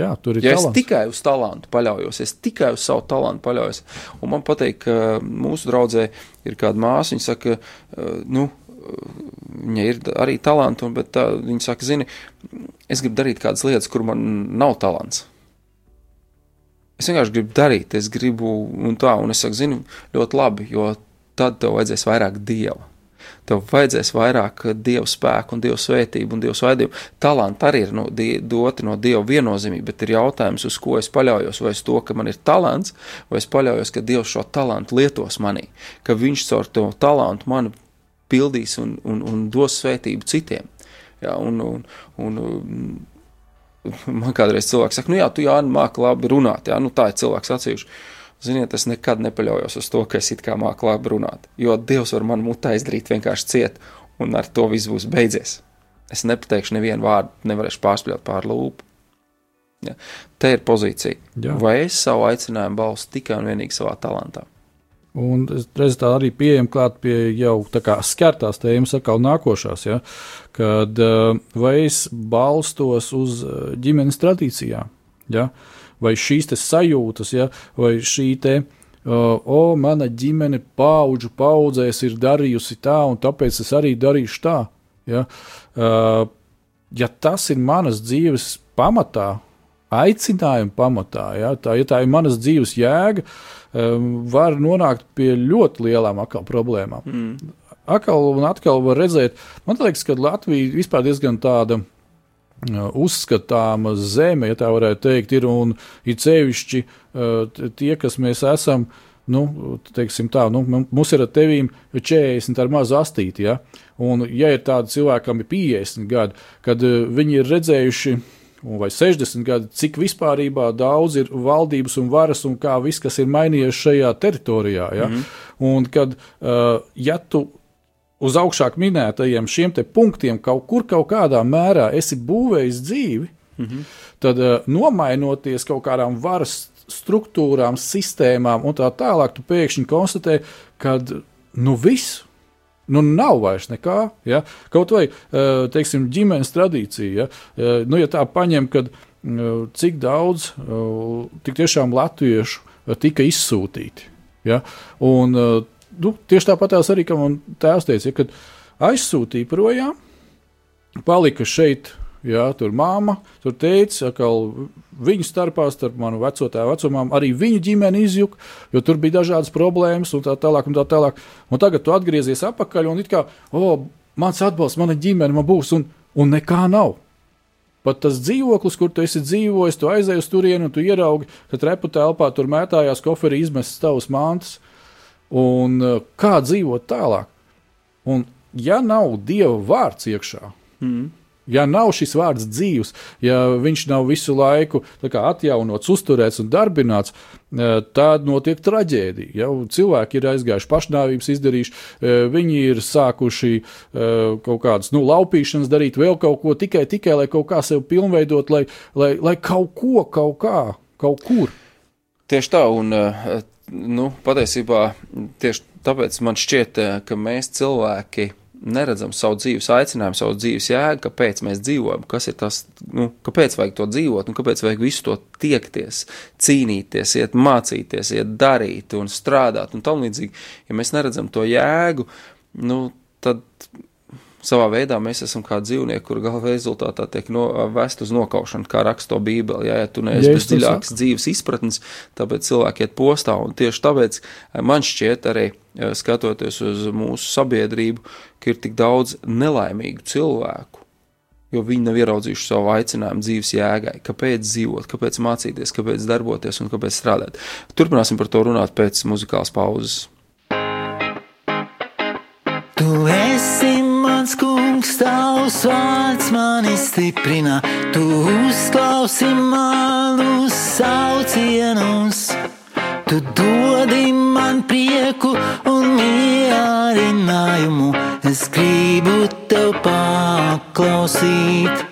Jā, tur ir ja talants. es tikai uz talantu paļaujos, es tikai uz savu talantu paļaujos. Un man patīk, ka mūsu draudzē ir kāda māsa, viņa saka, nu, viņa ir arī talanti, bet tā, viņa saka, zini, es gribu darīt kādas lietas, kur man nav talants. Es vienkārši gribu darīt, es gribu, un tā, un es saku, zini, ļoti labi, jo tad tev vajadzēs vairāk dieva. Tev vajadzēs vairāk dievu spēku, un dievu svētību un dievu svaidību. Talanti arī ir no, die, doti no dieva viennozīmīgi, bet ir jautājums, uz ko es paļaujos. Vai uz to, ka man ir talants, vai es paļaujos, ka dievs šo talantu lietos manī, ka viņš caur to talantu mani pildīs un, un, un dos svētību citiem. Jā, un, un, un, man kādreiz cilvēks saka, nu jā, tu jā, māki labi runāt, jā, nu tā ir cilvēks atsevišķi. Ziniet, es nekad nepaļaujos uz to, ka es it kā māku labi runāt, jo Dievs var man mutē izdarīt vienkārši ciet, un ar to viss būs beidzies. Es nepateikšu nevienu vārdu, nevarēšu pārspļaut pār lūpu. Ja. Te ir pozīcija. Jā. Vai es savu aicinājumu balstu tikai un vienīgi savā talantā? Un es tā arī pieejam klāt pie jau tā kā skartās tēmas, atkal nākošās, ja, kad vai es balstos uz ģimenes tradīcijām, ja, vai šīs sajūtas, ja, vai šī te, o, mana ģimene paudžu paudzēs ir darījusi tā, un tāpēc es arī darīšu tā, ja, ja tas ir manas dzīves pamatā, aicinājuma pamatā, ja tā, ja tā ir manas dzīves jēga, um, var nonākt pie ļoti lielām atkal problēmām. Mm. Atkal un atkal var redzēt, man liekas, ka Latvija vispār diezgan tāda uzskatāma zeme, ja tā varētu teikt, ir un ir cevišķi tie, kas mēs esam. Nu, teiksim tā, nu, mums ir ar tevīm 40 ar mazu astīti. Ja? Un, ja ir tādi cilvēkam ir 50 gadi, kad viņi ir redzējuši vai 60 gadi, cik vispār daudz ir valdības un varas un kā viss, kas ir mainījies šajā teritorijā. Ja? Mm -hmm. Un kad, uh, ja tu uz augšāk minētajiem šiem punktiem kaut kur, kaut kādā mērā esi būvējis dzīvi, mm -hmm. tad uh, nomainoties kaut kādām varas struktūrām, sistēmām un tā tālāk, tu pēkšņi konstatē, ka nu viss. Nu, nav vairs nekā. Ja? Kaut vai uh, teiksim, ģimenes tradīcija. Ja, uh, nu, ja tā paņem, kad uh, cik daudz tik tiešām latviešu tika izsūtīti. Ja? Un, nu, tieši tāpat arī, kā man tēvs teica, ja, kad aizsūtīja projām, palika šeit. Jā, tur māma, tur teica, ka viņu starpā, starp manu veco tēvu vecumām, arī viņa ģimene izjuka, jo tur bija dažādas problēmas un tā tālāk. Un tā tālāk. Un tagad tu atgriezies atpakaļ un it kā, oh, mans atbalsts, mana ģimene man būs, un, un nekā nav. Pat tas dzīvoklis, kur tu esi dzīvojis, tu aizej uz turieni un tu ieraugi, ka trepu telpā tur mētājās koferi izmestas tavas mantas un uh, kā dzīvot tālāk. Un, ja nav dieva vārds iekšā, mm. Ja nav šis vārds dzīves, ja viņš nav visu laiku atjaunots, uzturēts un darbināts, uh, tad notiek traģēdija. Ja? Cilvēki ir aizgājuši pašnāvības, izdarījuši, uh, viņi ir sākuši kaut kādas nu, laupīšanas darīt, vēl kaut ko tikai, tikai lai kaut kā sevi pilnveidot, lai, lai, lai kaut ko, kaut kā, kaut kur. Tieši tā, un nu, patiesībā tieši tāpēc man šķiet, ka mēs cilvēki neredzam savu dzīves aicinājumu, savu dzīves jēgu, kāpēc mēs dzīvojam, kas ir tas, nu, kāpēc vajag to dzīvot un kāpēc vajag visu to tiekties, cīnīties, iet mācīties, iet darīt un strādāt un tam līdzīgi. Ja mēs neredzam to jēgu, nu, tad savā veidā mēs esam kā dzīvnieki, kur gala rezultātā tiek no, vest uz nokaušanu, kā raksta Bībele. Ja, ja tu neesi bez dziļākas dzīves izpratnes, tāpēc cilvēki iet postā. Un tieši tāpēc eh, man šķiet arī eh, skatoties uz mūsu sabiedrību, ka ir tik daudz nelaimīgu cilvēku. Jo viņi nav ieraudzījuši savu aicinājumu dzīves jēgai, kāpēc dzīvot, kāpēc mācīties, kāpēc darboties un kāpēc strādāt. Turpināsim par to runāt pēc muzikālas pauzes. Tu esi mans kungs, tavs vārds mani stiprina, tu uzklausi manus saucienus. Tu dodi man prieku un mierinājumu, es gribu tev paklausīt.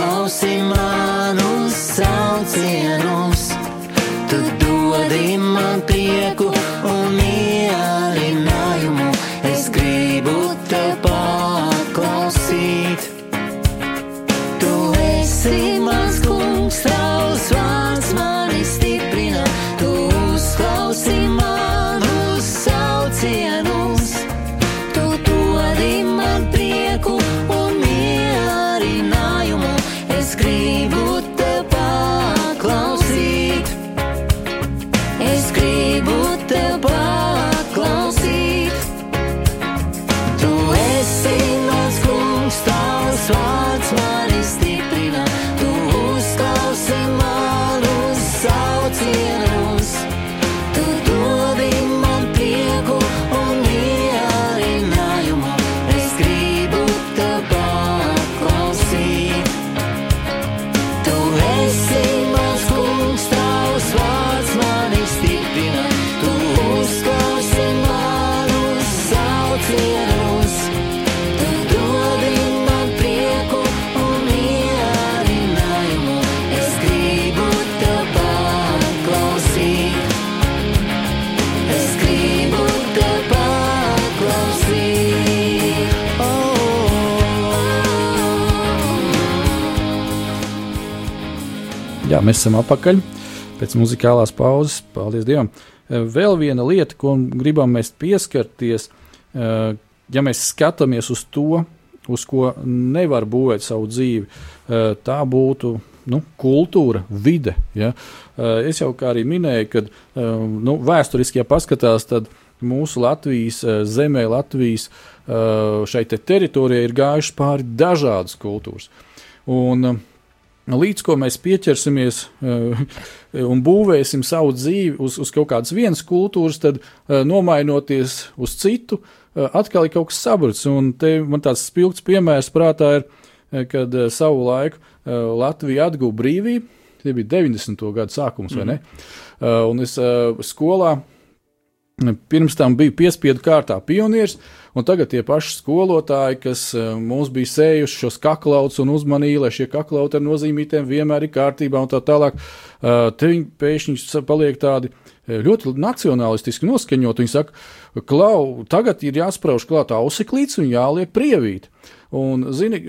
Es gribu Jā, mēs esam apakaļ pēc muzikālās pauzes. Paldies Dievam! Vēl viena lieta, ko gribam mēs pieskarties, ja mēs skatāmies uz to, uz ko nevar būvēt savu dzīvi, tā būtu nu, kultūra, vide. Ja? Es jau kā arī minēju, ka nu, vēsturiski, ja paskatās, tad mūsu Latvijas zemē, Latvijas šai te teritorijai ir gājušas pāri dažādas kultūras. Un, Līdz ko mēs pieķersimies uh, un būvēsim savu dzīvi uz, uz kaut kādas vienas kultūras, tad uh, nomainoties uz citu, uh, atkal ir kaut kas sabrucis. Un te man tāds spilgts piemērs prātā ir, kad savu laiku Latvija atguva brīvību. Tie bija 90. gadu sākums, vai ne? Mm. Un es skolā pirms tam biju piespiedu kārtā pionieris. Un tagad tie paši skolotāji, kas eh, mums bija sējuši šos kaklautus un uzmanīja, lai šie kaklauti ar nozīmītēm vienmēr ir kārtībā un tā tālāk, eh, te viņi pēkšņi paliek tādi eh, ļoti nacionālistiski noskaņot. Viņi saka, klau, tagad ir jāsprauž klāt auseklīts un jāliek prievīt. Un, zini,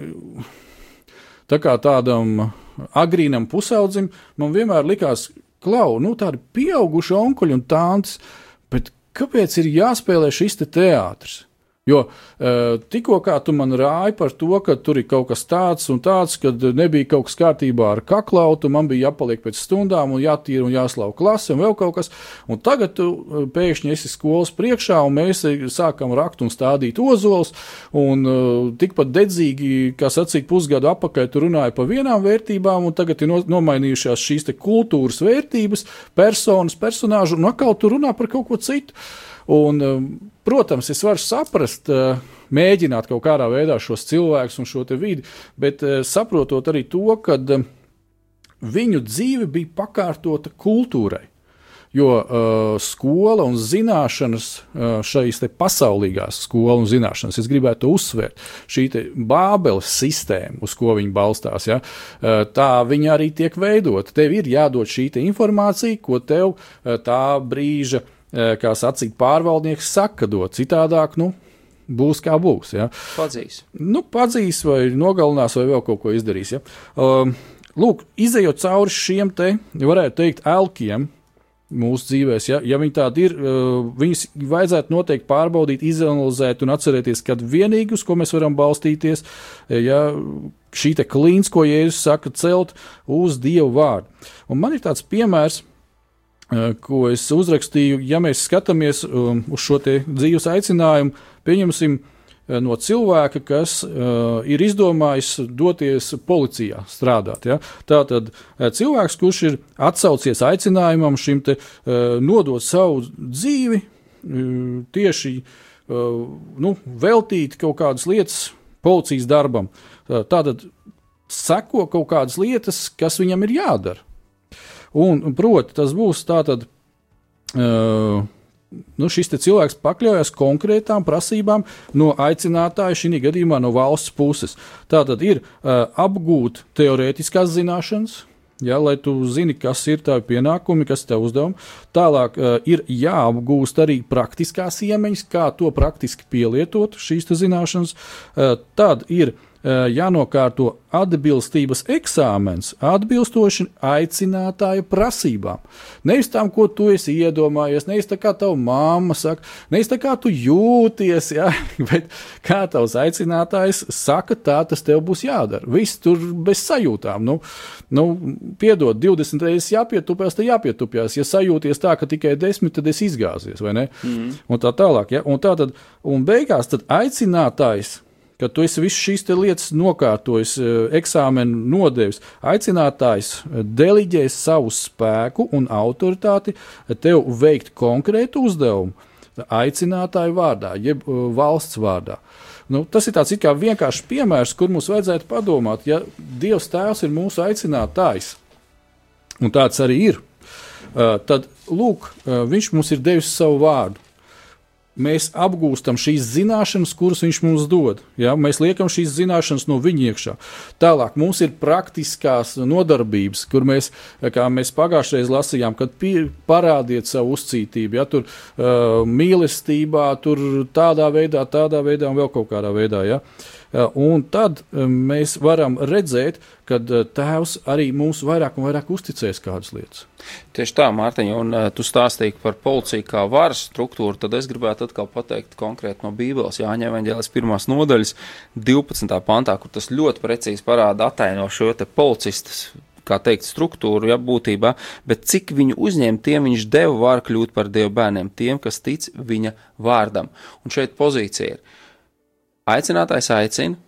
tā kā tādam agrīnam pusaudzim, man vienmēr likās, klau, nu tādi pieauguši onkuļi un tāns, bet kāpēc ir jāspēlē šis te teātris? Jo uh, tikko tu man rāji par to, ka tur ir kaut kas tāds un tāds, ka nebija kaut kas kārtībā ar kaklautu, man bija jāpaliek pēc stundām un jātīra un jāslauka klase un vēl kaut kas. Un tagad tu uh, pēkšņi esi skolas priekšā un mēs sākam rakt un stādīt ozols. Un uh, tikpat dedzīgi, kā sacīt, pusgadu apakaļ tu runāji par vienām vērtībām, un tagad ir no, nomainījušās šīs kultūras vērtības, personas, personāžu, un atkal tu runā par kaut ko citu. Un, um, protams, es varu saprast, uh, mēģināt kaut kādā veidā šos cilvēkus un šo vidi, bet uh, saprotot arī to, ka viņu dzīve bija pakārtota kultūrai. Jo uh, skola un zināšanas, uh, šīs pasaulīgās skolas un zināšanas, es gribētu uzsvērt, šī bābeles sistēma, uz ko viņi balstās, ja, uh, tā viņa arī tiek veidota. Tev ir jādod šī informācija, ko tev uh, tā brīža uh, Eh, kā sacīt, pārvaldnieks saka, dot citādāk. Nu, Būs kā būs. Ja. Padzīs. Nu, padzīs vai nogalinās, vai vēl kaut ko izdarīs. Ja. Um, lūk, izējot cauri šiem te, varētu teikt, elkiem, mūsu dzīvēm. Ja, ja viņi tādi ir, uh, viņus vajadzētu noteikti pārbaudīt, izanalizēt un atcerēties, ka vienīgi uz ko mēs varam balstīties, ja šī klīns, ko Jēzus saka, celt uz Dievu vārdu. Un man ir tāds piemērs, Eh, ko es uzrakstīju, ja mēs skatāmies um, uz šo dzīves aicinājumu, pieņemsim eh, no cilvēka, kas uh, ir izdomājis doties policijā strādāt. Ja? Tātad cilvēks, kurš ir atsaucies aicinājumam šim te uh, nodot savu dzīvi, uh, tieši uh, nu, veltīt kaut kādas lietas policijas darbam. Uh, tātad seko kaut kādas lietas, kas viņam ir jādara. Un, proti, tas būs tātad. Uh, nu, šis cilvēks pakļaujas konkrētām prasībām no aicinātāja, šī gadījumā no valsts puses. Tā tad ir uh, apgūt teorētiskās zināšanas. Ja, lai tu zini, kas ir tavi pienākumi, kas tavi uzdevumi. Tālāk uh, ir jāapgūst arī praktiskās iemaņas, kā to praktiski pielietot šīs zināšanas. Uh, tad ir uh, jānokārto atbilstības eksāmens atbilstoši aicinātāja prasībām. Nevis tam, ko tu esi iedomājies, nevis tā kā tava mamma saka, nevis tā kā tu jūties, ja? bet kā tavs aicinātājs saka, tā tas tev būs jādara. Viss tur bez sajūtām. Nu, nu, piedod, 20 reizes jāpietupjas, tad jāpietupjas. Ja sajūties tā, ka tikai 10, tad es izgāzies, vai ne? Mm. Un tā tālāk. Ja? Un, tā tad, un beigās tad aicinātājs ka tu esi visas šīs lietas nokārtojis, eh, eksāmenu nodevis. Aicinātājs eh, deliģēs savu spēku un autoritāti tev veikt konkrētu uzdevumu aicinātāju vārdā, jeb valsts vārdā. Nu, tas ir tāds vienkāršs piemērs, kur mums vajadzētu padomāt, ja Dievs Tēvs ir mūsu aicinātājs, un tāds arī ir, tad lūk, Viņš mums ir devis savu vārdu mēs apgūstam šīs zināšanas, kuras viņš mums dod. Ja? Mēs liekam šīs zināšanas no viņa iekšā. Tālāk mums ir praktiskās nodarbības, kur mēs, kā mēs pagājušajā lasījām, kad parādiet savu uzcītību, ja? tur uh, mīlestībā, tur tādā veidā, tādā veidā un vēl kaut kādā veidā. Ja? Un tad mēs varam redzēt, ka Tēvs arī mums vairāk un vairāk uzticēs kādas lietas. Tieši tā, Mārtiņa, un tu stāstīji par policiju kā varas struktūru, tad es gribētu atkal pateikt konkrēti no Bībeles, Jāņa evaņģēlis pirmās nodaļas 12. pantā, kur tas ļoti precīzi parāda ataino šo te policistas kā teikt, struktūru, ja būtībā, bet cik viņu uzņēma, tiem viņš deva vāru kļūt par dievu bērniem, tiem, kas tic viņa vārdam. Un šeit pozīcija ir aicinātājs aicina,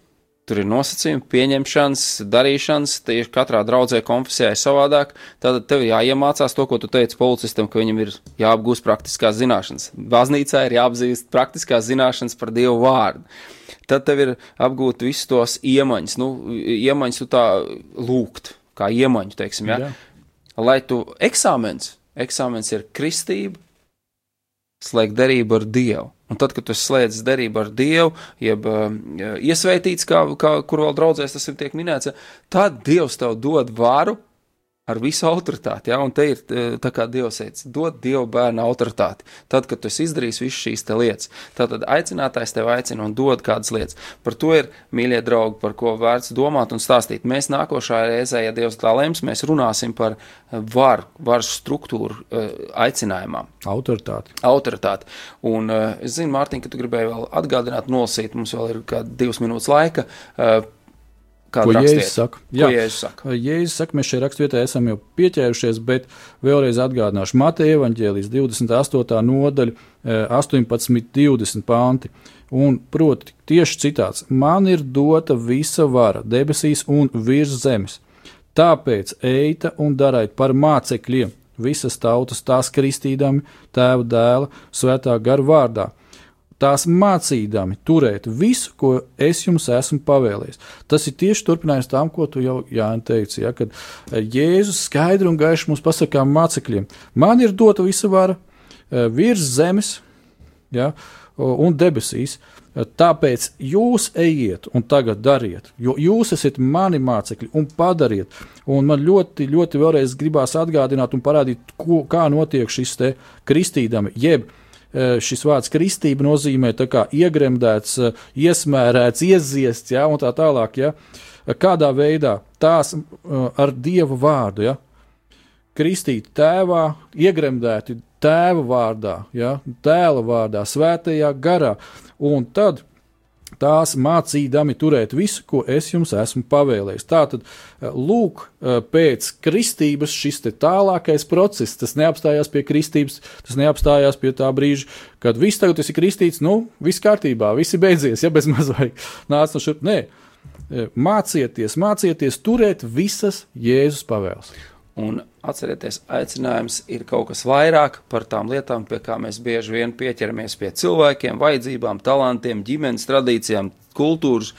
tur ir nosacījumi, pieņemšanas, darīšanas, tieši katrā draudzē konfesijā ir savādāk, tad tev jāiemācās to, ko tu teici policistam, ka viņam ir jāapgūst praktiskās zināšanas. Baznīcā ir jāapzīst praktiskās zināšanas par dievu vārdu. Tad tev ir apgūt visus tos iemaņas, nu, iemaņas tu tā lūgt, kā iemaņu, teiksim, ja? Jā. Lai tu eksāmens, eksāmens ir kristība, slēgt derību ar Dievu. Un tad, kad tu slēdz derību ar Dievu, jeb uh, iesvētīts, kā, kā, kur vēl draudzēs tas ir tiek minēts, tad Dievs tev dod varu ar visu autoritāti. Ja? Un te ir tā kā Dievs teica, dod Dievu bērnu autoritāti. Tad, kad tu esi izdarījis visas šīs lietas, tad aicinātājs tev aicina un dod kādas lietas. Par to ir, mīļie draugi, par ko vērts domāt un stāstīt. Mēs nākošajā reizē, ja Dievs tā lems, mēs runāsim par varu, varas struktūru eh, aicinājumā. Autoritāti. Autoritāti. Un es zinu, Mārtiņ, ka tu gribēji vēl atgādināt, nolasīt, mums vēl ir kādi divas minūtes laika eh, Ko Jēzus saka? Jā, Jēzus saka? Jēzus saka, mēs šeit rakstvietē esam jau pieķērušies, bet vēlreiz atgādināšu Mateja evaņģēlijas 28. nodaļa, 18, 20 panti. Un, proti, tieši citāts: Man ir dota visa vara debesīs un virs zemes. Tāpēc eita un dariet par mācekļiem visas tautas tās kristīdami, tēva dēla, svētā gara vārdā tās mācīdami turēt visu, ko es jums esmu pavēlējis. Tas ir tieši turpinājums tam, ko tu jau Jāni teici, ja, kad eh, Jēzus skaidri un gaiši mums pasakām mācekļiem, man ir dota visa vara eh, virs zemes ja, un debesīs. Tāpēc jūs ejiet un tagad dariet, jo jūs esat mani mācekļi un padariet. Un man ļoti, ļoti vēlreiz gribās atgādināt un parādīt, ko, kā notiek šis te kristīdami, jeb uh, šis vārds kristība nozīmē iegremdēts, eh, iesmērēts, ieziests, ja, un tā tālāk. Ja. Kādā veidā tās eh, ar dievu vārdu, ja, kristīti tēvā, iegremdēti tēva vārdā, ja, dēla vārdā, svētajā garā, un tad tās mācīdami turēt visu, ko es jums esmu pavēlējis. Tātad, eh, lūk, eh, pēc kristības šis tālākais process, tas neapstājās pie kristības, tas neapstājās pie tā brīža, kad viss tagad ir kristīts, nu, viss kārtībā, viss ir beidzies, ja bez mazliet nāc no šurp. Nē, eh, mācieties, mācieties turēt visas Jēzus pavēles. Un atcerieties, aicinājums ir kaut kas vairāk par tām lietām, pie kā mēs bieži vien pieķeramies pie cilvēkiem, vajadzībām, talantiem, ģimenes tradīcijām, kultūras,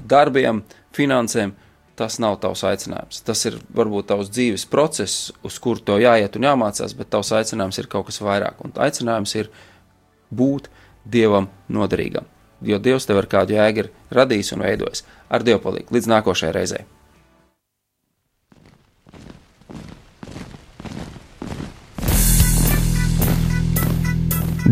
darbiem, finansēm. Tas nav tavs aicinājums. Tas ir varbūt tavs dzīves process, uz kuru to jāiet un jāmācās, bet tavs aicinājums ir kaut kas vairāk. Un aicinājums ir būt dievam noderīgam. Jo Dievs tev ar kādu jēgu ir radījis un veidojis. Ar Dievu palīdzību līdz nākošajai reizei.